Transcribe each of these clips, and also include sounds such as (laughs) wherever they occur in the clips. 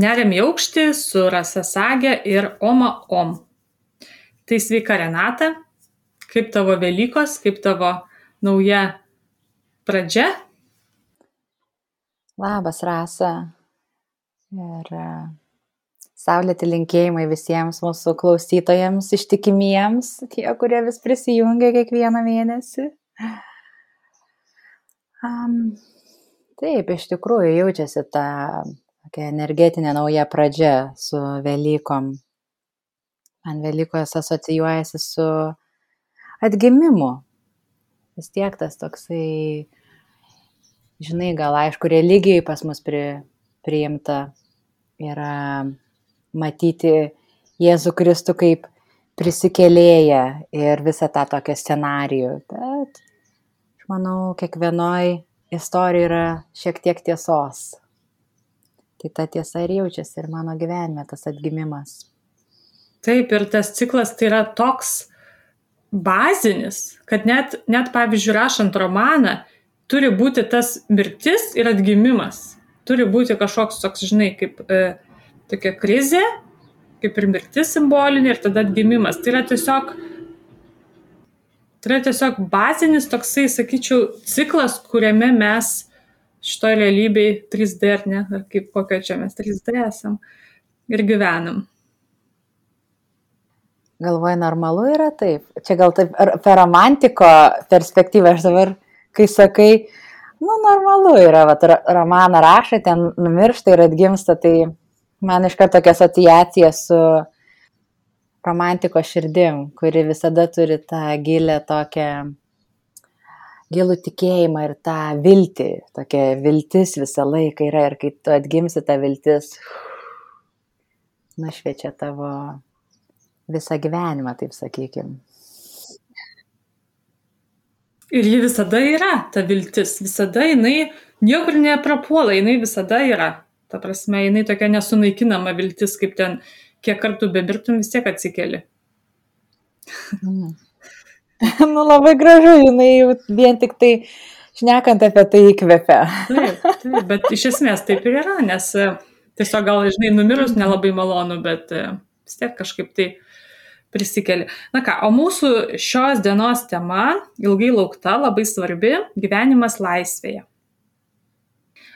Neriam į aukštį su Rasasagė ir Oma Om. Tai sveika Renata, kaip tavo Velykos, kaip tavo nauja pradžia? Labas, Rasa. Ir e, saulėti linkėjimai visiems mūsų klausytojams, ištikimiems, tie, kurie vis prisijungia kiekvieną mėnesį. Um, taip, iš tikrųjų jaučiasi ta tokia energetinė nauja pradžia su Velykom. Man Velykos asocijuojasi su atgimimu. Vis tiek tas toksai, žinai, gal aišku, religijai pas mus pri, priimta yra matyti Jėzų Kristų kaip prisikėlėję ir visą tą tokią scenarijų. Bet aš manau, kiekvienoj istorijoje yra šiek tiek tiesos. Tai ta tiesa ir jaučiasi ir mano gyvenime tas atgimimas. Taip, ir tas ciklas tai yra toks bazinis, kad net, net pavyzdžiui, rašant romaną, turi būti tas mirtis ir atgimimas. Turi būti kažkoks toks, žinai, kaip e, tokia krizė, kaip ir mirtis simbolinė ir tada atgimimas. Tai yra tiesiog, tai yra tiesiog bazinis toksai, sakyčiau, ciklas, kuriame mes šitoje realybėje 3D ar ne, ar kaip kokio čia mes 3D esam ir gyvenam. Galvoju, normalu yra taip. Čia gal taip per romantiko perspektyvą aš dabar, kai sakai, nu, normalu yra, va, romaną rašai, ten numiršta ir atgimsta, tai man iš karto tokia asociacija su romantiko širdim, kuri visada turi tą gilę tokią, gilų tikėjimą ir tą viltį, tokia viltis visą laiką yra ir kai tu atgimsi tą viltis, nušviečia tavo visą gyvenimą, taip sakykim. Ir ji visada yra, ta viltis, visada jinai niekur neprapuola, jinai visada yra. Ta prasme, jinai tokia nesunaikinama viltis, kaip ten, kiek kartų bedirbtum, vis tiek atsikeli. Mm. (laughs) nu, labai gražu, jinai jau vien tik tai šnekant apie tai įkvepia. taip, taip, bet iš esmės taip ir yra, nes e, tiesiog gal, žinai, numirus nelabai malonu, bet e, vis tiek kažkaip tai prisikeli. Na ką, o mūsų šios dienos tema, ilgai laukta, labai svarbi - gyvenimas laisvėje.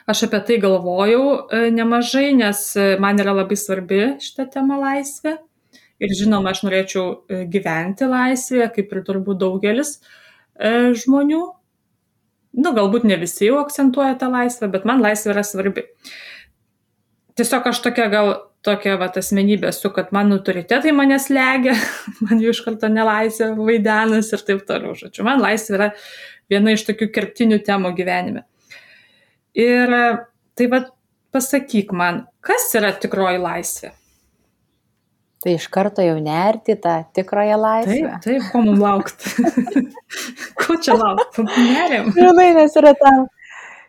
Aš apie tai galvojau e, nemažai, nes man yra labai svarbi šita tema laisvė. Ir žinoma, aš norėčiau e, gyventi laisvėje, kaip ir turbūt daugelis žmonių. Nu, galbūt ne visi jau akcentuoja tą laisvę, bet man laisvė yra svarbi. Tiesiog aš tokia gal tokia va asmenybė esu, kad man autoritetai manęs legia, (laughs) man jų iš karto nelaisvė vaidenas ir taip toliau. Žodžiu, man laisvė yra viena iš tokių kertinių temų gyvenime. Ir tai vad pasakyk man, kas yra tikroji laisvė? Tai iš karto jau nerti tą tikrąją laisvę. Taip, taip, ko mums laukti? (laughs) ko čia laukti? Neriam. Žinai, nes yra tam,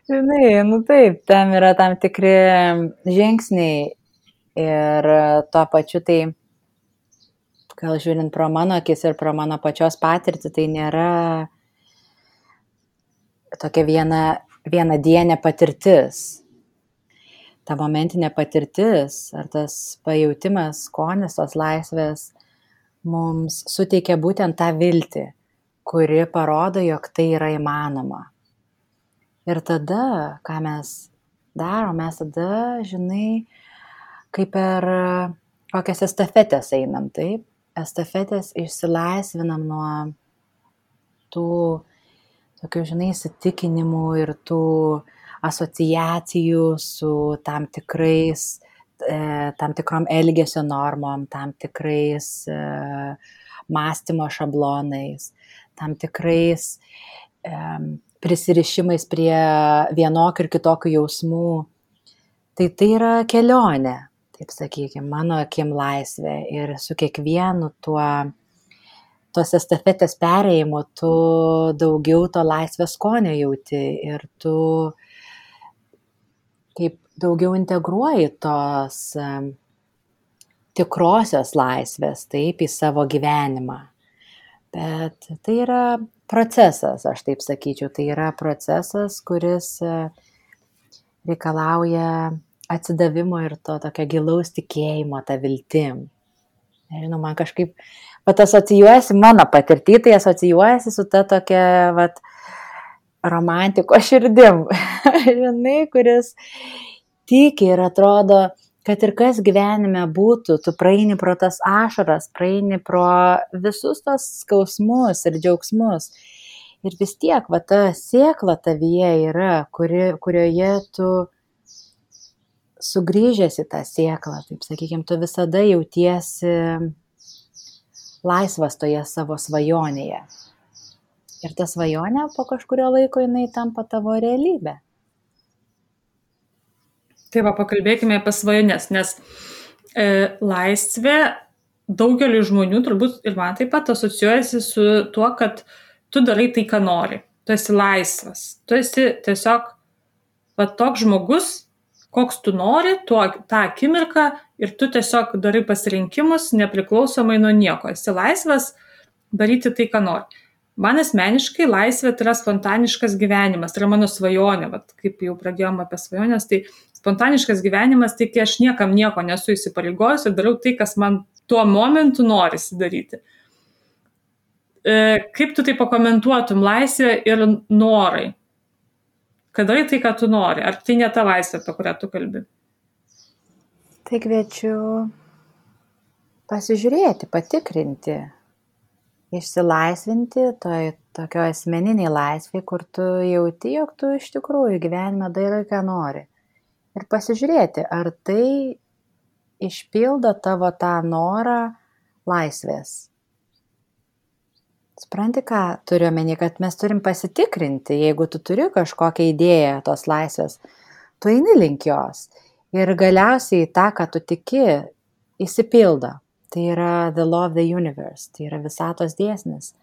žinai, nu taip, tam yra tam tikri žingsniai ir tuo pačiu tai, gal žiūrint pro mano akis ir pro mano pačios patirtį, tai nėra tokia viena vienadienė patirtis. Ta momentinė patirtis ar tas pajūtimas, skonis tos laisvės mums suteikia būtent tą viltį, kuri parodo, jog tai yra įmanoma. Ir tada, ką mes darom, mes tada, žinai, kaip per kokias estafetės einam, taip? Estafetės išsilaisvinam nuo tų tokių, žinai, įsitikinimų ir tų asociacijų su tam tikrais, e, tam tikrom elgesio normom, tam tikrais e, mąstymo šablonais, tam tikrais prisirišimais prie vienokių ir kitokių jausmų. Tai tai yra kelionė, taip sakykime, mano akim laisvė ir su kiekvienu tuo tos estafetės perėjimo tu daugiau to laisvės skonio jauti ir tu kaip daugiau integruoji tos tikrosios laisvės taip į savo gyvenimą. Bet tai yra procesas, aš taip sakyčiau, tai yra procesas, kuris reikalauja atsidavimo ir to tokio gilaus tikėjimo, tą viltim. Nežinau, man kažkaip, pat asocijuojasi mano patirtį, tai asocijuojasi su ta tokia, vat, romantiko širdim. (laughs) Žinai, kuris tiki ir atrodo, kad ir kas gyvenime būtų, tu praeini pro tas ašaras, praeini pro visus tos skausmus ir džiaugsmus. Ir vis tiek, va ta sėkla tavyje yra, kuri, kurioje tu sugrįžęs į tą sėklą, taip sakykime, tu visada jautiesi laisvas toje savo svajonėje. Ir ta svajonė po kažkurio laiko jinai tampa tavo realybė. Tai va, pakalbėkime apie svajonės, nes e, laisvė daugeliu žmonių, turbūt ir man taip pat asocijuojasi su tuo, kad tu darai tai, ką nori. Tu esi laisvas. Tu esi tiesiog va, toks žmogus, koks tu nori, tuo, tą akimirką ir tu tiesiog darai pasirinkimus nepriklausomai nuo nieko. Esi laisvas daryti tai, ką nori. Man asmeniškai laisvė tai yra spontaniškas gyvenimas, tai yra mano svajonė, bet kaip jau pradėjome apie svajonės, tai spontaniškas gyvenimas, tai kai aš niekam nieko nesu įsipareigojus ir darau tai, kas man tuo momentu norisi daryti. E, kaip tu tai pakomentuotum laisvę ir norai? kad darai tai, ką tu nori. Ar tai ne ta laisvė, apie kurią tu kalbi? Tai kviečiu pasižiūrėti, patikrinti, išsilaisvinti toj tokio asmeniniai laisvė, kur tu jauti, jog tu iš tikrųjų gyvenime darai, ką nori. Ir pasižiūrėti, ar tai išpildo tavo tą norą laisvės. Supranti, ką turiu omeny, kad mes turim pasitikrinti, jeigu tu turi kažkokią idėją tos laisvės, tu eini link jos. Ir galiausiai tą, ką tu tiki, įsipildo. Tai yra the law of the universe, tai yra visatos dėsnis.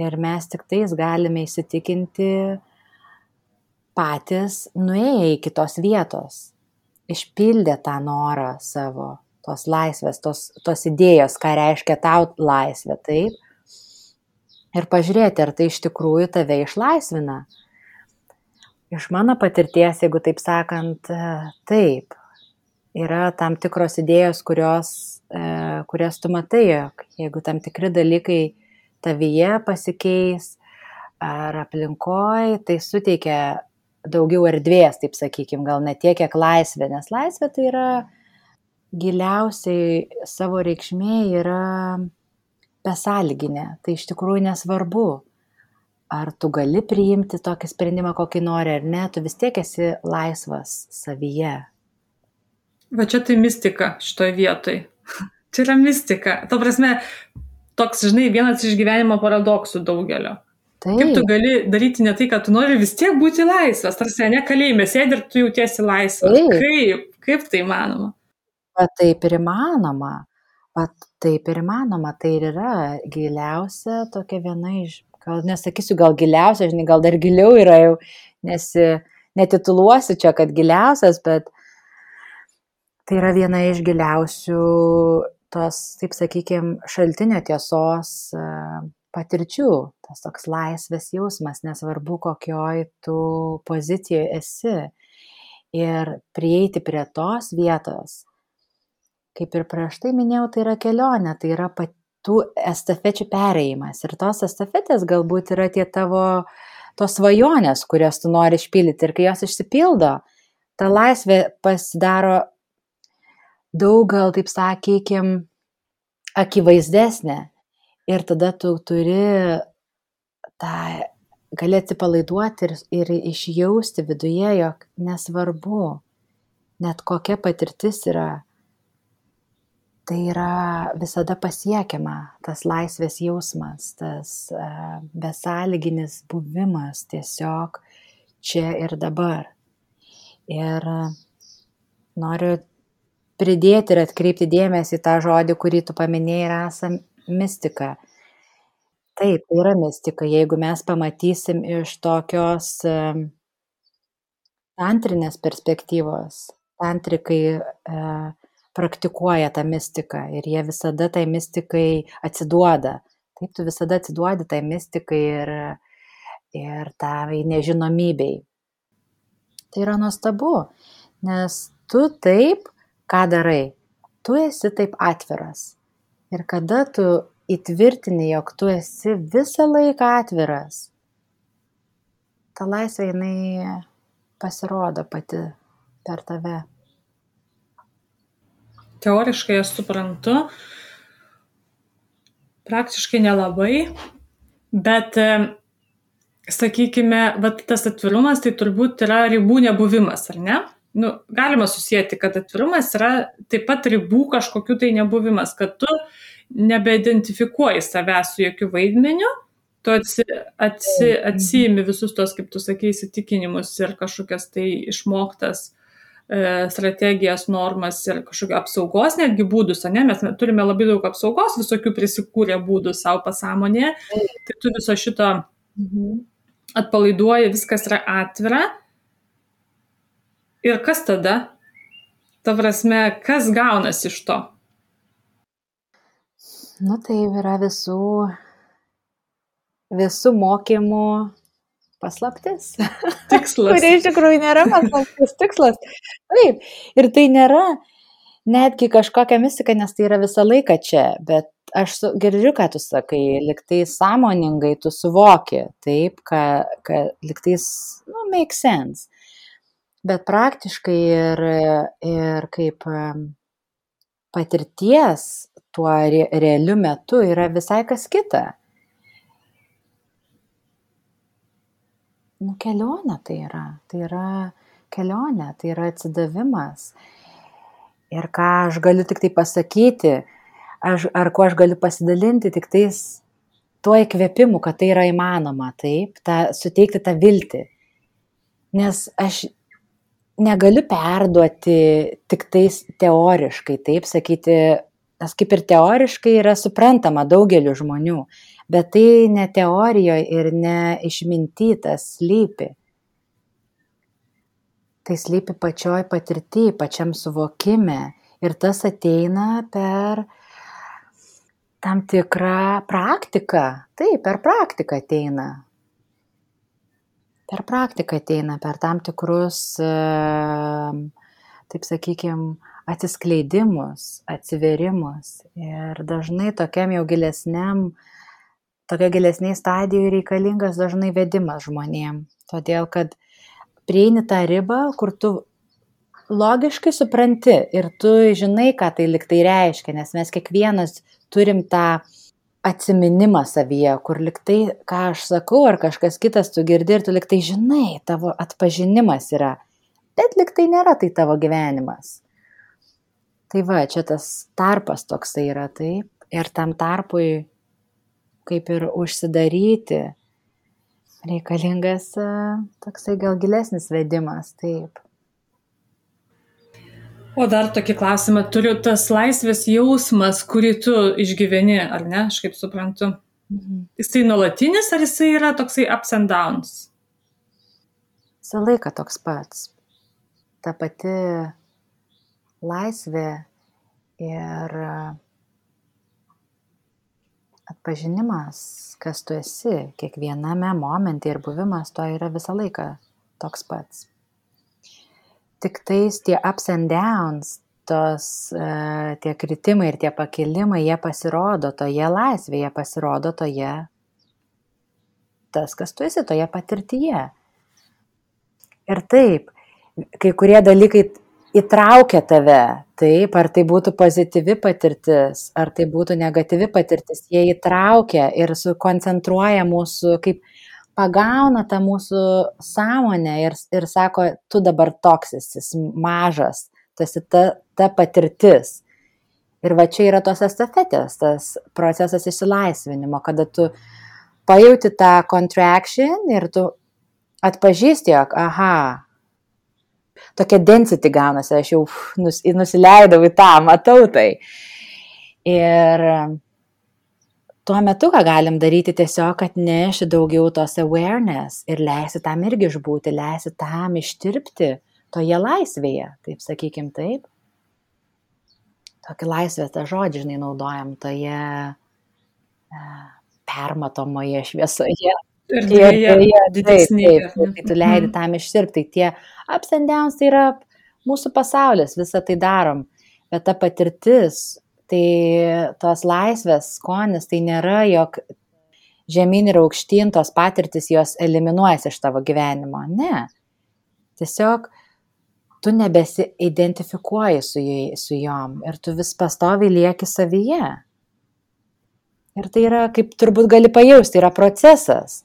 Ir mes tik tais galime įsitikinti patys nuėję į kitos vietos, išpildę tą norą savo, tos laisvės, tos, tos idėjos, ką reiškia tau laisvė, taip ir pažiūrėti, ar tai iš tikrųjų tave išlaisvina. Iš mano patirties, jeigu taip sakant, taip, yra tam tikros idėjos, kurios, kurias tu matai, jog jeigu tam tikri dalykai tavyje pasikeis ar aplinkoje, tai suteikia daugiau erdvės, taip sakykime, gal ne tiek, kiek laisvė, nes laisvė tai yra giliausiai savo reikšmė yra besąlyginė. Tai iš tikrųjų nesvarbu, ar tu gali priimti tokį sprendimą, kokį nori ar ne, tu vis tiek esi laisvas savyje. Va čia tai mistika šitoje vietoje. Čia yra mistika. Tuo prasme, toks, žinai, vienas iš gyvenimo paradoksų daugelio. Taip. Kaip tu gali daryti ne tai, ką tu nori, vis tiek būti laisvas, tarsi ne kalėjime, sėdi ir tu jautiesi laisvas. Taip. Kaip? Kaip tai įmanoma? Bet taip ir įmanoma. Vat taip ir įmanoma, tai ir yra giliausia tokia viena iš, gal nesakysiu, gal giliausia, žinai, gal dar giliau yra jau, nes netituluosiu čia, kad giliausias, bet tai yra viena iš giliausių tos, taip sakykime, šaltinio tiesos patirčių, tas toks laisvės jausmas, nesvarbu kokioj tu pozicijoje esi. Ir prieiti prie tos vietos, kaip ir prieš tai minėjau, tai yra kelionė, tai yra tų estafečių pereimas. Ir tos estafetės galbūt yra tie tavo tos svajonės, kurias tu nori išpildyti. Ir kai jos išsipildo, ta laisvė pasidaro daug, gal taip sakykim, akivaizdesnė. Ir tada tu turi tą, gali atsipalaiduoti ir, ir išjausti viduje, jog nesvarbu, net kokia patirtis yra tai yra visada pasiekiama tas laisvės jausmas, tas uh, besąlyginis buvimas tiesiog čia ir dabar. Ir noriu pridėti ir atkreipti dėmesį tą žodį, kurį tu paminėjai, rasa mistika. Taip, tai yra mistika. Jeigu mes pamatysim iš tokios tantrinės perspektyvos, tantrikai uh, praktikuoja tą mistiką ir jie visada tai mistikai atsiduoda. Taip, tu visada atsiduodi tai mistikai ir, ir tai nežinomybei. Tai yra nuostabu, nes tu taip, ką darai, tu esi taip atviras. Ir kada tu įtvirtini, jog tu esi visą laiką atviras, ta laisvė jinai pasirodo pati per tave. Teoriškai aš suprantu, praktiškai nelabai, bet sakykime, vat, tas atvirumas tai turbūt yra ribų nebuvimas, ar ne? Nu, galima susijęti, kad atvirumas yra taip pat ribų kažkokiu tai nebuvimas, kad tu nebeidentifikuoji savęs su jokių vaidmeniu, tu atsi, atsi, atsijimi visus tos, kaip tu sakei, įsitikinimus ir kažkokias tai išmoktas e, strategijas, normas ir kažkokio apsaugos netgi būdus, ne? mes turime labai daug apsaugos, visokių prisikūrė būdų savo pasąmonėje, tai tu viso šito mhm atpalaiduoji, viskas yra atvira. Ir kas tada? Ta prasme, kas gaunasi iš to? Nu, tai yra visų, visų mokymų paslaptis. Tikslas. (laughs) Kurie iš tikrųjų nėra paslaptis tikslas. Taip. Ir tai nėra netgi kažkokia mistika, nes tai yra visą laiką čia, bet aš girdžiu, ką tu sakai, liktai sąmoningai tu suvoki, taip, kad ka, liktais, nu, make sense. Bet praktiškai ir, ir kaip patirties tuo re, realiu metu yra visai kas kita. Nu, kelionė tai yra. Tai yra kelionė, tai yra atsidavimas. Ir ką aš galiu tik tai pasakyti, aš, ar kuo aš galiu pasidalinti, tik tais tuo įkvėpimu, kad tai yra įmanoma, taip, ta, suteikti tą viltį. Nes aš negaliu perduoti tik tais teoriškai, taip sakyti, nes kaip ir teoriškai yra suprantama daugeliu žmonių, bet tai ne teorijoje ir ne išmintytas slypi. Tai slypi pačioj patirti, pačiam suvokime ir tas ateina per tam tikrą praktiką. Taip, per praktiką ateina. Per praktiką ateina, per tam tikrus, taip sakykime, atsiskleidimus, atsiverimus. Ir dažnai tokiam jau gilesniam, tokia gilesniai stadijoje reikalingas dažnai vedimas žmonėm. Todėl, kad prieini tą ribą, kur tu logiškai supranti ir tu žinai, ką tai liktai reiškia, nes mes kiekvienas turim tą atsiminimą savyje, kur liktai, ką aš sakau, ar kažkas kitas tu girdi ir tu liktai žinai, tavo atpažinimas yra, bet liktai nėra tai tavo gyvenimas. Tai va, čia tas tarpas toksai yra taip ir tam tarpui kaip ir užsidaryti reikalingas toksai gal gilesnis vedimas, taip. O dar tokį klausimą turiu, tas laisvės jausmas, kurį tu išgyveni, ar ne, aš kaip suprantu. Mhm. Jisai nuolatinis, ar jisai yra toksai ups and downs? Visą laiką toks pats. Ta pati laisvė ir atpažinimas, kas tu esi, kiekviename momente ir buvimas to yra visą laiką toks pats tiktais tie ups and downs, tos, uh, tie kritimai ir tie pakilimai, jie pasirodo toje laisvėje, pasirodo toje, tas, kas tu esi, toje patirtyje. Ir taip, kai kurie dalykai įtraukia tave, taip, ar tai būtų pozityvi patirtis, ar tai būtų negatyvi patirtis, jie įtraukia ir sukoncentruoja mūsų kaip pagauna tą mūsų sąmonę ir, ir sako, tu dabar toks esi mažas, tu esi ta, ta patirtis. Ir va čia yra tos estafetės, tas procesas išsilaisvinimo, kada tu pajauti tą contraction ir tu atpažįsti, jog, aha, tokia density gaunasi, aš jau nus, nusileidau į tą, matau tai. Ir tuo metu ką galim daryti tiesiog atneši daugiau tos awareness ir leisi tam irgi išbūti, leisi tam ištirpti toje laisvėje, taip sakykim taip. Tokį laisvę tą žodį, žinai, naudojam toje e, permatomoje šviesoje. Ir taip, taip, tai tu leidi tam ištirpti. Tai tie downs tai yra mūsų pasaulis, visą tai darom, bet ta patirtis, tai tos laisvės skonis, tai nėra, jog žemyn ir aukštyn tos patirtis jos eliminuojasi iš tavo gyvenimo. Ne. Tiesiog tu nebesi-identifikuoji su, su jom ir tu vis pastoviai lieki savyje. Ir tai yra, kaip turbūt gali pajausti, yra procesas.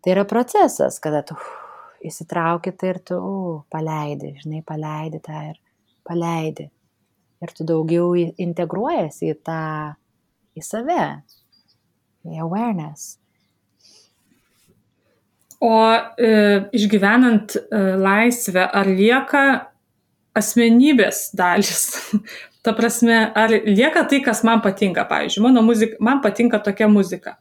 Tai yra procesas, kada tu uh, įsitrauki tai ir tu uh, paleidi, žinai, paleidi tą ir paleidi. Ir tu daugiau integruojasi į tą, į save, į awareness. O e, išgyvenant e, laisvę, ar lieka asmenybės dalis? (laughs) Ta prasme, ar lieka tai, kas man patinka, pavyzdžiui, mano muzika, man patinka tokia muzika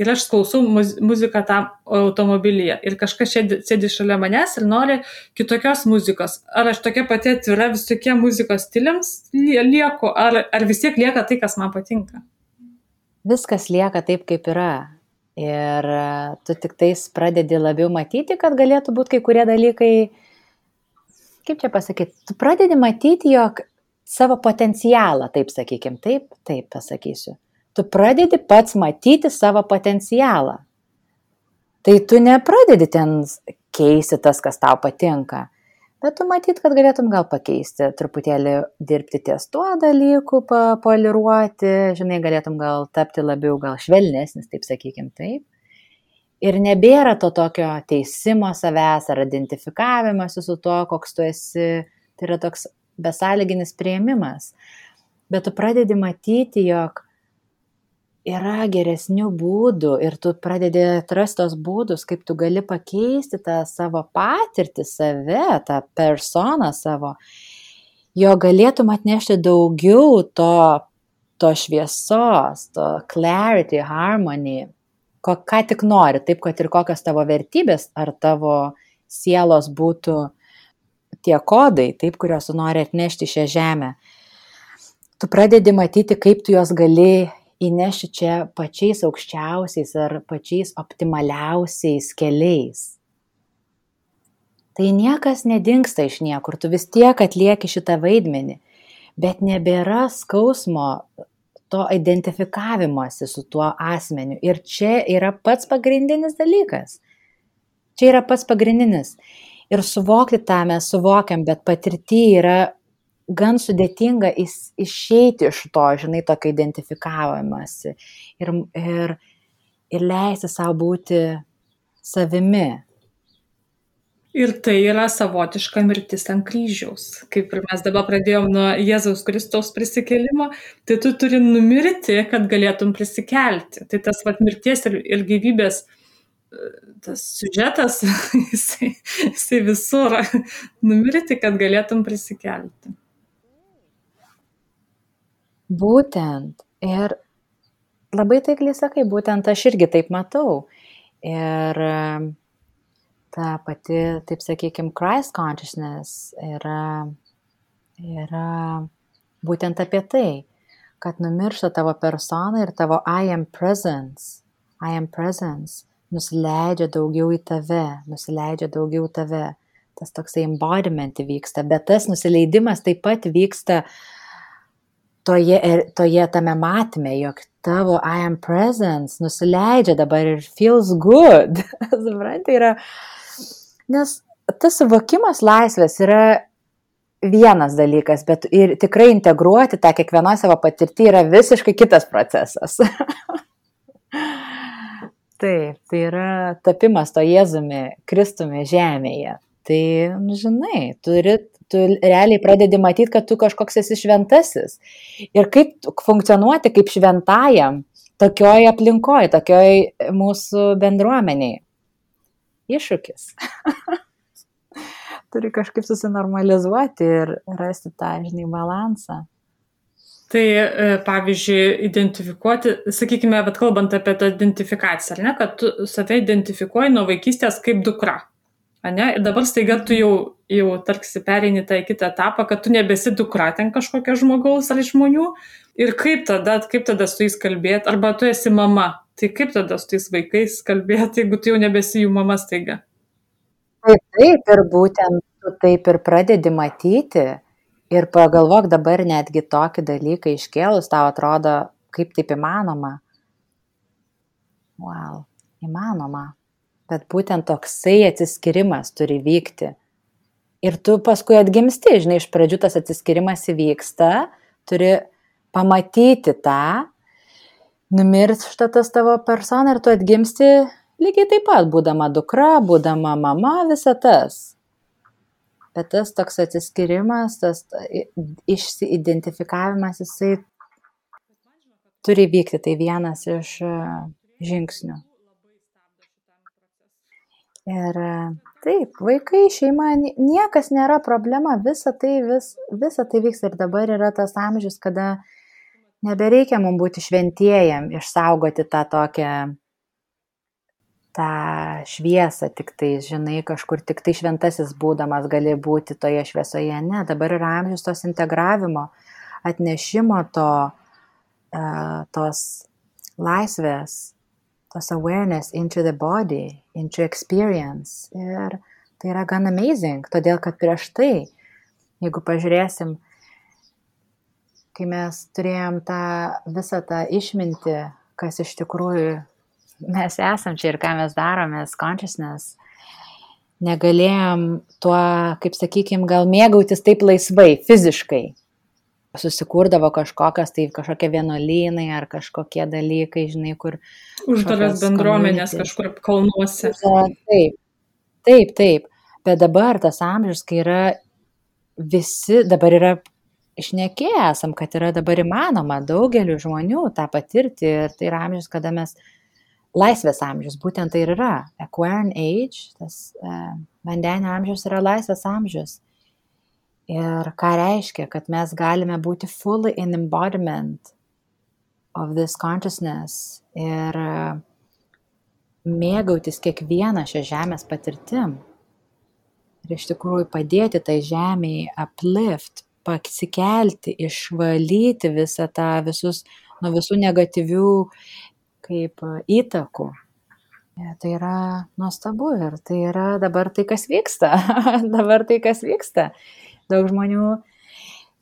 ir aš klausau muz muziką tam automobilyje ir kažkas sėdi, šalia manęs ir nori kitokios muzikos. Ar aš tokia pati atvira visokie muzikos stiliams lieku, ar, ar vis tiek lieka tai, kas man patinka? Viskas lieka taip, kaip yra. Ir e, tu tik tais pradedi labiau matyti, kad galėtų būti kai kurie dalykai, kaip čia pasakyti, tu pradedi matyti, jog savo potencialą, taip sakykim, taip, taip pasakysiu tu pradedi pats matyti savo potencialą. Tai tu nepradedi ten keisti tas, kas tau patinka, bet tu matyt, kad galėtum gal pakeisti, truputėlį dirbti ties tuo dalyku, poliruoti, žinai, galėtum gal tapti labiau gal švelnesnis, taip sakykim, taip. Ir nebėra to tokio teisimo savęs ar identifikavimas su tuo, koks tu esi, tai yra toks besąlyginis prieimimas. Bet tu pradedi matyti, jog yra geresnių būdų ir tu pradedi atrasti tos būdus, kaip tu gali pakeisti tą savo patirtį, save, tą personą savo, jo galėtum atnešti daugiau to, to šviesos, to clarity, harmony, ko, ką tik nori, taip kad ir kokios tavo vertybės ar tavo sielos būtų tie kodai, taip, kuriuos tu nori atnešti šią žemę. Tu pradedi matyti, kaip tu juos gali įneši čia pačiais aukščiausiais ar pačiais optimaliausiais keliais. Tai niekas nedingsta iš niekur, tu vis tiek atlieki šitą vaidmenį, bet nebėra skausmo to identifikavimuose su tuo asmeniu. Ir čia yra pats pagrindinis dalykas. Čia yra pats pagrindinis. Ir suvokti tą mes suvokiam, bet patirti yra gan sudėtinga is, išeiti iš to, žinai, tokio identifikavimasi ir, ir, ir leisti savo būti savimi. Ir tai yra savotiška mirtis ant kryžiaus. Kaip ir mes dabar pradėjom nuo Jėzaus Kristaus prisikėlimo, tai tu turi numirti, kad galėtum prisikelti. Tai tas vat mirties ir, ir gyvybės tas siužetas, (laughs) jisai, jisai visur numirti, kad galėtum prisikelti. Būtent. Ir labai taikliai sakai, būtent aš irgi taip matau. Ir ta pati, taip sakykime, Christ consciousness yra, yra būtent apie tai, kad numiršta tavo persona ir tavo I am presence, I am presence nusileidžia daugiau į tave, nusileidžia daugiau tave. Tas toksai embodiment vyksta, bet tas nusileidimas taip pat vyksta uh, toje, toje tame matme, jog tavo I am presence nusileidžia dabar ir feels good. (laughs) Suprantate, yra. Nes tas suvokimas laisvės yra vienas dalykas, bet ir tikrai integruoti tą kiekvienoje savo patirtį yra visiškai kitas procesas. (laughs) Taip, tai yra tapimas to Jėzumi, Kristumi žemėje. Tai, nu, žinai, turi tu realiai pradedi matyti, kad tu kažkoks esi šventasis. Ir kaip funkcionuoti kaip šventajam tokioj aplinkoje, tokioj mūsų bendruomeniai. Iššūkis. (laughs) Turi kažkaip susinormalizuoti ir rasti tą, žinai, balansą. Tai e, pavyzdžiui, identifikuoti, sakykime, bet kalbant apie tą identifikaciją, ar ne, kad tu save identifikuoji nuo vaikystės kaip dukra. Ane? Ir dabar staiga tu jau, jau tarsi pereini tą kitą etapą, kad tu nebesi dukra ten kažkokio žmogaus ar žmonių. Ir kaip tada, kaip tada su jais kalbėti, arba tu esi mama, tai kaip tada su tais vaikais kalbėti, jeigu tu jau nebesi jų mama staiga? Taip, taip, ir būtent tu taip ir pradedi matyti. Ir pagalvok dabar netgi tokį dalyką iškėlus, tau atrodo, kaip taip įmanoma. Wow, įmanoma. Bet būtent toksai atsiskirimas turi vykti. Ir tu paskui atgimsti, žinai, iš pradžių tas atsiskirimas įvyksta, turi pamatyti tą, numiršta tas tavo persona ir tu atgimsti lygiai taip pat, būdama dukra, būdama mama, visa tas. Bet tas toks atsiskirimas, tas išsiidentifikavimas, jisai turi vykti, tai vienas iš e, žingsnių. Ir e, taip, vaikai, šeima, niekas nėra problema, visa tai, vis, visa tai vyks ir dabar yra tas amžius, kada nebereikia mums būti šventėjam, išsaugoti tą tokią, tą šviesą tik tai, žinai, kažkur tik tai šventasis būdamas gali būti toje šviesoje. Ne, dabar yra amžius tos integravimo, atnešimo to, uh, tos laisvės, tos awareness into the body, into experience. Ir tai yra gan amazing, todėl kad prieš tai, jeigu pažiūrėsim, kai mes turėjom tą visą tą išmintį, kas iš tikrųjų mes esam čia ir ką mes daromės, consciousness, negalėjom tuo, kaip sakykim, gal mėgautis taip laisvai, fiziškai. Susikurdavo kažkokias, tai kažkokie vienuolynai ar kažkokie dalykai, žinai, kur. Uždaras bendruomenės kažkur kalnuose. Taip, taip, taip. Bet dabar tas amžius, kai yra visi, dabar yra šnekėję esam, kad yra dabar įmanoma daugeliu žmonių tą patirti ir tai yra amžius, kada mes laisvės amžius, būtent tai ir yra. Aquarian age, tas uh, vandenio amžius yra laisvės amžius. Ir ką reiškia, kad mes galime būti fully in embodiment of this consciousness ir uh, mėgautis kiekvieną šią žemės patirtim. Ir iš tikrųjų padėti tai žemėjai uplift, pasikelti, išvalyti visą tą visus, nuo visų negatyvių kaip įtakų. Ja, tai yra nuostabu ir tai yra dabar tai, kas vyksta. (laughs) dabar tai, kas vyksta. Daug žmonių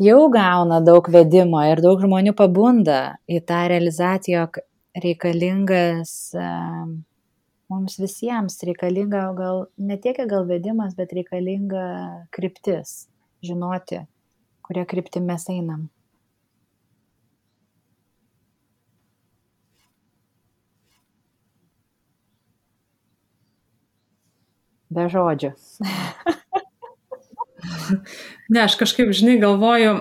jau gauna daug vedimo ir daug žmonių pabunda į tą realizaciją, jog reikalingas mums visiems, reikalinga gal ne tiek gal vedimas, bet reikalinga kryptis, žinoti, kuria kryptim mes einam. Be žodžių. (laughs) ne, aš kažkaip, žinai, galvoju,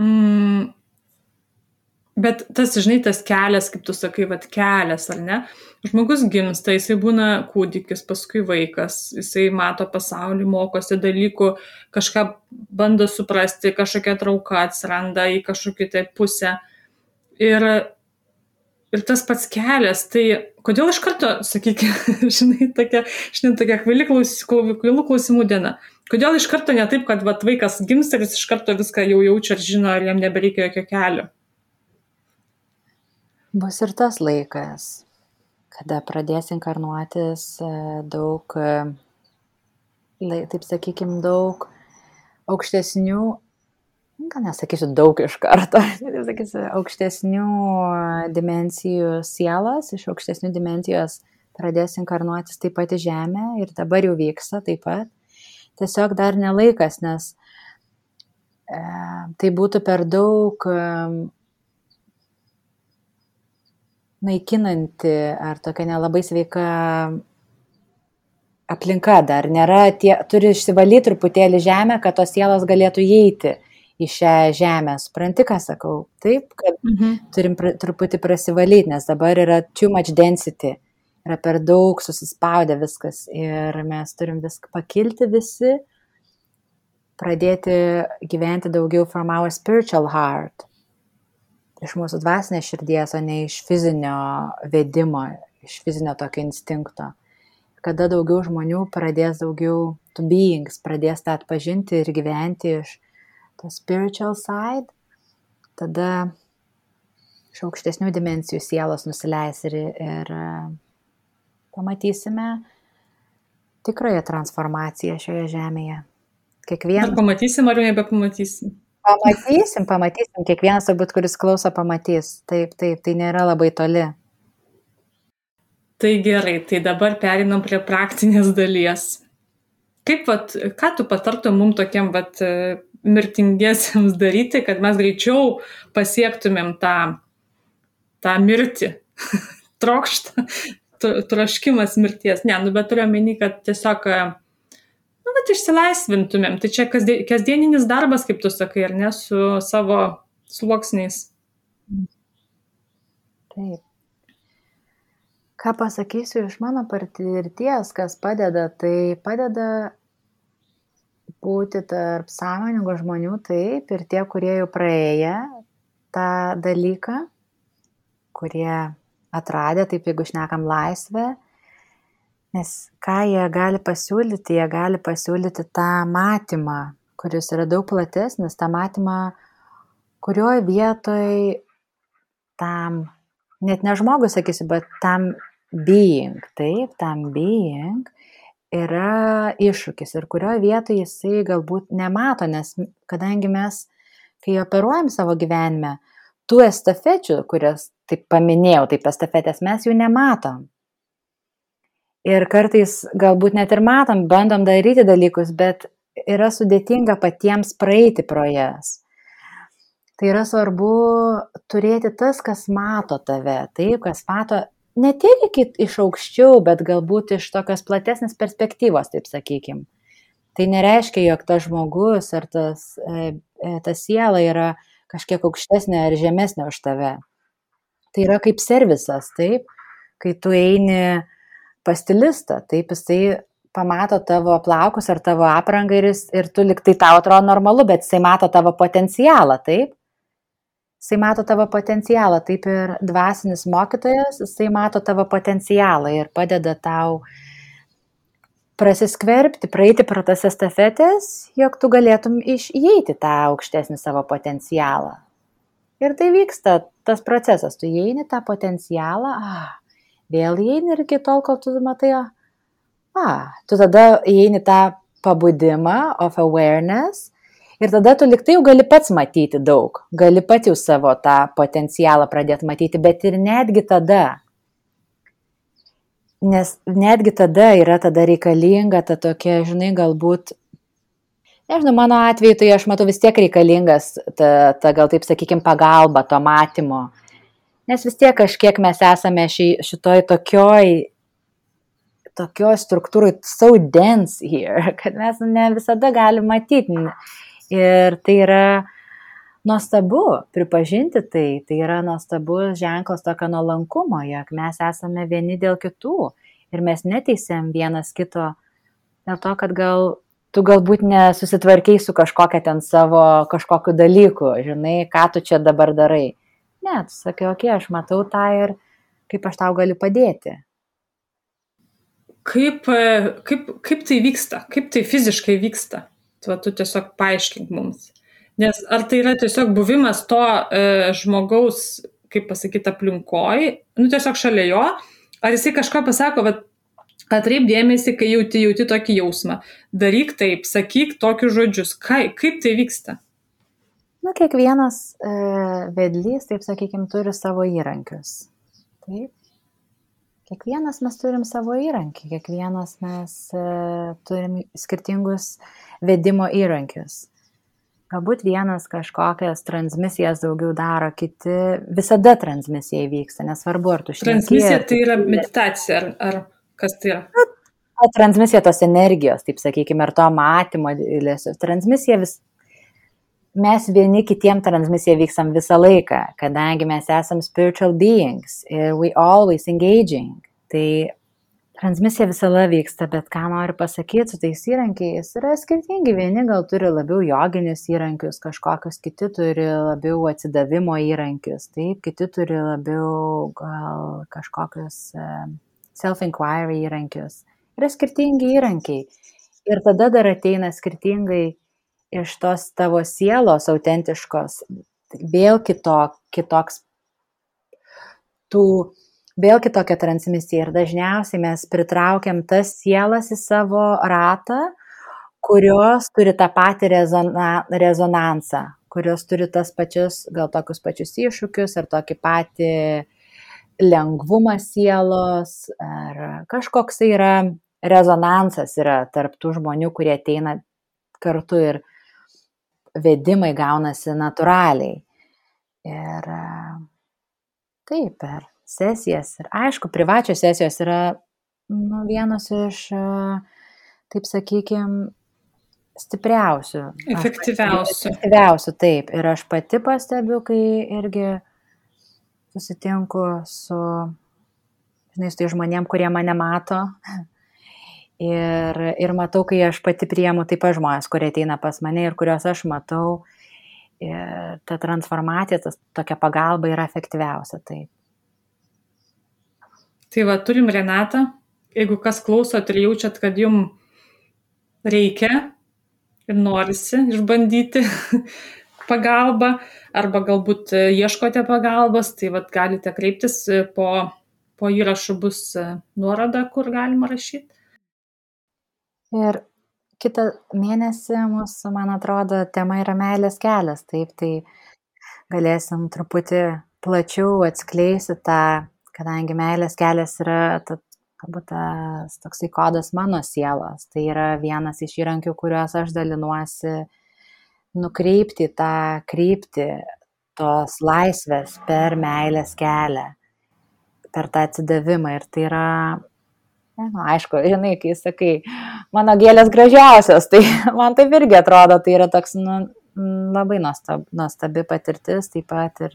mm, Bet tas, žinai, tas kelias, kaip tu sakai, vad kelias, ar ne? Žmogus gimsta, jisai būna kūdikis, paskui vaikas, jisai mato pasaulį, mokosi dalykų, kažką bando suprasti, kažkokia trauka atsiranda į kažkokią tai pusę. Ir, ir tas pats kelias, tai kodėl iš karto, sakykime, (laughs) žinai, tokia, žinai, tokia kvailų klausimų, klausimų diena. Kodėl iš karto ne taip, kad vat, vaikas gimsta ir jis iš karto viską jau jaučia ir žino, ar jam nebereikia jokio kelio. Bus ir tas laikas, kada pradės inkarnuotis e, daug, e, taip sakykim, daug aukštesnių, gal nesakysiu daug iš karto, (laughs) sakysiu, aukštesnių dimensijų sielas, iš aukštesnių dimensijos pradės inkarnuotis taip pat į Žemę ir dabar jau vyksta taip pat. Tiesiog dar nelaikas, nes e, tai būtų per daug e, naikinanti ar tokia nelabai sveika aplinka dar. Nėra tie, turi išsivalyti truputėlį žemę, kad tos sielos galėtų įeiti į šią žemę. Supranti, ką sakau? Taip, kad mhm. turim pr truputį prasivalyti, nes dabar yra too much density, yra per daug susispaudę viskas ir mes turim viską pakilti visi, pradėti gyventi daugiau from our spiritual heart iš mūsų dvasinės širdies, o ne iš fizinio vedimo, iš fizinio tokio instinkto. Kada daugiau žmonių pradės daugiau to beings, pradės tą atpažinti ir gyventi iš to spiritual side, tada iš aukštesnių dimensijų sielos nusileis ir, ir pamatysime tikrąją transformaciją šioje žemėje. Kiekvienas. Ar pamatysim, ar nebepamatysim? Pamatysim, pamatysim, kiekvienas turbūt, kuris klauso, pamatys. Taip, taip, tai nėra labai toli. Tai gerai, tai dabar perinam prie praktinės dalies. Kaip, vat, ką tu patartum mums tokiem vat, mirtingiesiems daryti, kad mes greičiau pasiektumėm tą, tą mirtį, (laughs) trokštą, troškimas mirties. Ne, nu bet turiu omeny, kad tiesiog, nu, bet išsilaisvintumėm. Tai čia kasdieninis darbas, kaip tu sakai, ar ne, su savo sluoksniais. Taip. Ką pasakysiu iš mano patirties, kas padeda, tai padeda būti tarp sąmoningų žmonių, taip, ir tie, kurie jau praėję tą dalyką, kurie atradę, taip jeigu šnekam laisvę, nes ką jie gali pasiūlyti, jie gali pasiūlyti tą matymą, kuris yra daug platesnis, tą matymą, kurioje vietoje tam, net ne žmogus sakysiu, bet tam being, taip, tam being yra iššūkis ir kurioje vietoje jisai galbūt nemato, nes kadangi mes, kai operuojam savo gyvenime, tų estafečių, kurias taip paminėjau, taip estafetės, mes jų nematom. Ir kartais galbūt net ir matom, bandom daryti dalykus, bet yra sudėtinga patiems praeiti pro jas. Tai yra svarbu turėti tas, kas mato tave, taip, kas mato ne tiek iki iš aukščiau, bet galbūt iš tokios platesnės perspektyvos, taip sakykim. Tai nereiškia, jog tas žmogus ar tas, e, e ta siela yra kažkiek aukštesnė ar žemesnė už tave. Tai yra kaip servisas, taip, kai tu eini pas stilistą, taip jisai pamato tavo plaukus ar tavo aprangą ir, jis, ir tu liktai tau atrodo normalu, bet jisai mato tavo potencialą, taip. Jisai mato tavo potencialą, taip ir dvasinis mokytojas, jisai mato tavo potencialą ir padeda tau prasiskverbti, praeiti pro tas estafetės, jog tu galėtum išeiti tą aukštesnį savo potencialą. Ir tai vyksta tas procesas, tu įeini tą potencialą, ah, vėl įeini ir iki tol, kol tu matai, ah, tu tada įeini tą pabudimą of awareness ir tada tu liktai jau gali pats matyti daug, gali pats jau savo tą potencialą pradėti matyti, bet ir netgi tada, nes netgi tada yra tada reikalinga ta tokia, žinai, galbūt Nežinau, mano atveju tai aš matau vis tiek reikalingas ta, ta gal taip sakykime, pagalba to matymo. Nes vis tiek kažkiek mes esame ši, šitoj tokioj, tokioj struktūrai so dense here, (laughs) kad mes ne visada galim matyti. Ir tai yra nuostabu pripažinti tai, tai yra nuostabus ženklas tokio nuolankumo, jog mes esame vieni dėl kitų ir mes neteisėm vienas kito dėl to, kad gal tu galbūt nesusitvarkiai su kažkokia ten savo kažkokiu dalyku, žinai, ką tu čia dabar darai. Ne, tu sakai, okei, okay, aš matau tą ir kaip aš tau galiu padėti. Kaip, e, kaip, kaip tai vyksta, kaip tai fiziškai vyksta, tu, tu tiesiog paaiškink mums. Nes ar tai yra tiesiog buvimas to e, žmogaus, kaip pasakyti, aplinkoj, nu tiesiog šalia jo, ar jisai kažką pasako, bet Atkreip dėmesį, kai jauti, jauti tokį jausmą. Daryk taip, sakyk tokius žodžius. Kai, kaip tai vyksta? Na, kiekvienas e, vedlys, taip sakykime, turi savo įrankius. Taip. Kiekvienas mes turim savo įrankį, kiekvienas mes e, turim skirtingus vedimo įrankius. Galbūt vienas kažkokias transmisijas daugiau daro, kiti visada transmisija įvyksta, nesvarbu, ar tu šneki. Transmisija tai yra meditacija, ar, ar Kas tai yra? Transmisija tos energijos, taip sakykime, ir to matymo, transmisija vis, mes vieni kitiem transmisiją vykstam visą laiką, kadangi mes esam spiritual beings ir we always engaging. Tai transmisija visada vyksta, bet ką noriu pasakyti su tais įrankiais, yra skirtingi. Vieni gal turi labiau joginius įrankius, kažkokius, kiti turi labiau atsidavimo įrankius, taip, kiti turi labiau gal kažkokius self-inquiry įrankius. Yra skirtingi įrankiai. Ir tada dar ateina skirtingai iš tos tavo sielos autentiškos, vėl kitok, kitoks tų vėl kitokia transmisija. Ir dažniausiai mes pritraukiam tas sielas į savo ratą, kurios turi tą patį rezona, rezonansą, kurios turi tas pačius, gal tokius pačius iššūkius ar tokį patį lengvumą sielos, ar kažkoks yra rezonansas yra tarp tų žmonių, kurie ateina kartu ir vedimai gaunasi natūraliai. Ir taip, per sesijas. Ir aišku, privačios sesijos yra nu, vienas iš, taip sakykime, stipriausių. Efektyviausių. Efektyviausių, taip. Ir aš pati pastebiu, kai irgi susitinku su, žinai, su tai žmonėm, kurie mane mato. Ir, ir matau, kai aš pati priemu taip pat žmonės, kurie ateina pas mane ir kuriuos aš matau. Ir ta transformacija, tas, tokia pagalba yra efektyviausia. Taip. Tai va, turim Renatą. Jeigu kas klausot ir jaučiat, kad jum reikia ir norisi išbandyti (laughs) pagalbą, arba galbūt ieškote pagalbos, tai vat, galite kreiptis po, po įrašu bus nuoroda, kur galima rašyti. Ir kitą mėnesį mūsų, man atrodo, tema yra meilės kelias, taip, tai galėsim truputį plačiau atskleisti tą kadangi meilės kelias yra galbūt tas toksai kodas mano sielos, tai yra vienas iš įrankių, kuriuos aš dalinuosi, nukreipti tą kryptį tos laisvės per meilės kelią, per tą atsidavimą. Ir tai yra, ne, nu, aišku, žinai, kai sakai, mano gėlės gražiausios, tai (laughs) man taip irgi atrodo, tai yra toks nu, labai nuostab, nuostabi patirtis taip pat ir,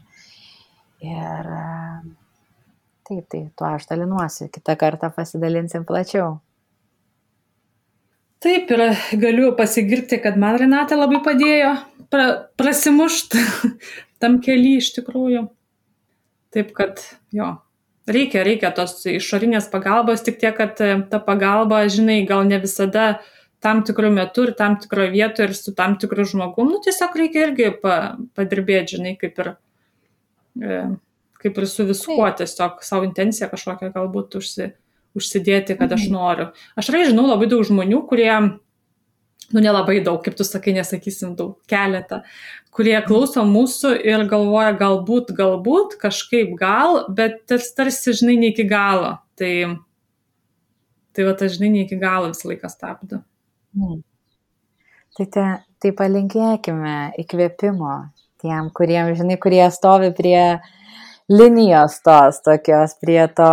ir Taip, tai tuo aš dalinuosi, kitą kartą pasidalinsim plačiau. Taip, ir galiu pasigirti, kad man Renata labai padėjo pra, prasimušti (laughs) tam keli iš tikrųjų. Taip, kad jo, reikia, reikia tos išorinės pagalbos, tik tiek, kad e, ta pagalba, žinai, gal ne visada tam tikrų metų ir tam tikroje vietoje ir su tam tikru žmogum, nu tiesiog reikia irgi pa, padirbėti, žinai, kaip ir e, kaip ir su viskuo, tiesiog savo intenciją kažkokią galbūt užsi, užsidėti, kad aš mhm. noriu. Aš rai žinau labai daug žmonių, kurie, nu nelabai daug, kaip tu sakai, nesakysim daug, keletą, kurie klauso mūsų ir galvoja galbūt, galbūt, kažkaip gal, bet tas tarsi, žinai, ne iki galo. Tai, tai va, tas, žinai, ne iki galo visą laiką stabdo. Mm. Tai, te, tai palinkėkime įkvėpimo tiem, kuriem, žinai, kurie stovi prie linijos tos tokios prie to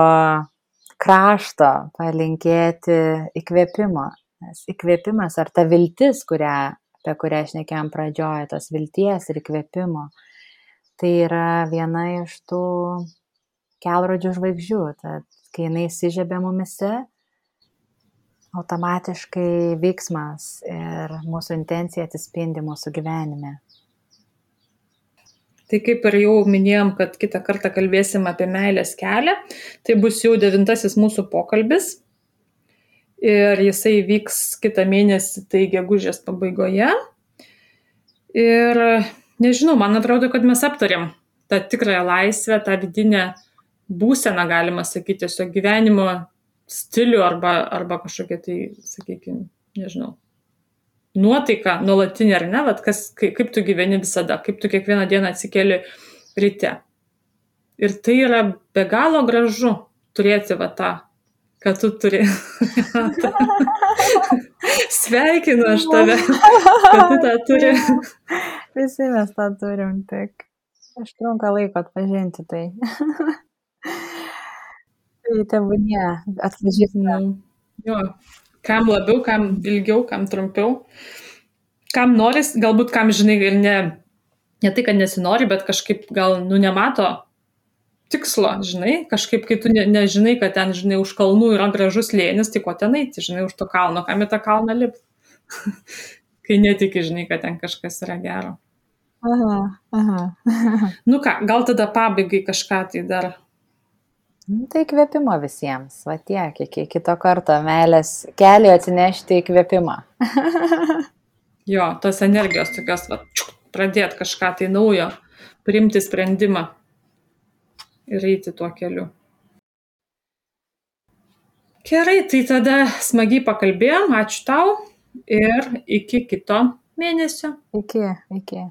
krašto palinkėti įkvėpimo. Nes įkvėpimas ar ta viltis, kurią, apie kurią aš nekiam pradžioje, tos vilties ir įkvėpimo, tai yra viena iš tų kelrodžių žvaigždžių. Tad kai jinai įsižiebė mumise, automatiškai veiksmas ir mūsų intencija atsispindi mūsų gyvenime. Tai kaip ir jau minėjom, kad kitą kartą kalbėsim apie meilės kelią, tai bus jau devintasis mūsų pokalbis. Ir jisai vyks kitą mėnesį, tai gegužės pabaigoje. Ir nežinau, man atrodo, kad mes aptarėm tą tikrąją laisvę, tą vidinę būseną, galima sakyti, tiesiog gyvenimo stilių arba, arba kažkokia tai, sakykime, nežinau, nuotaika nuolatinė ar ne, vat, kas, kaip, kaip tu gyveni visada, kaip tu kiekvieną dieną atsikeli ryte. Ir tai yra be galo gražu turėti va tą, kad tu turi. (laughs) Sveikinu aš tave, kad tu tą turi. (laughs) Visi mes tą turim, tik užtrunka laiko atpažinti tai. (laughs) tai tebūnie, atpažįsime. Jo, kam labiau, kam ilgiau, kam trumpiau, kam noris, galbūt kam žinai ir ne, ne tai, kad nesinori, bet kažkaip gal, nu, nemato tikslo, žinai, kažkaip, kai tu ne, nežinai, kad ten, žinai, už kalnų yra gražus lėnis, tai ko ten eiti, žinai, už to kalno, kam į tą kalną lipti, (laughs) kai netiki, žinai, kad ten kažkas yra gero. Aha, aha. (laughs) nu ką, gal tada pabaigai kažką tai dar Nu, tai įkvėpimo visiems, va tiek, iki kito karto, meilės keliui atsinešti įkvėpimą. (laughs) jo, tos energijos tokios, va, pradėti kažką tai naujo, priimti sprendimą ir eiti tuo keliu. Gerai, tai tada smagiai pakalbėjom, ačiū tau ir iki kito mėnesio. Iki, iki.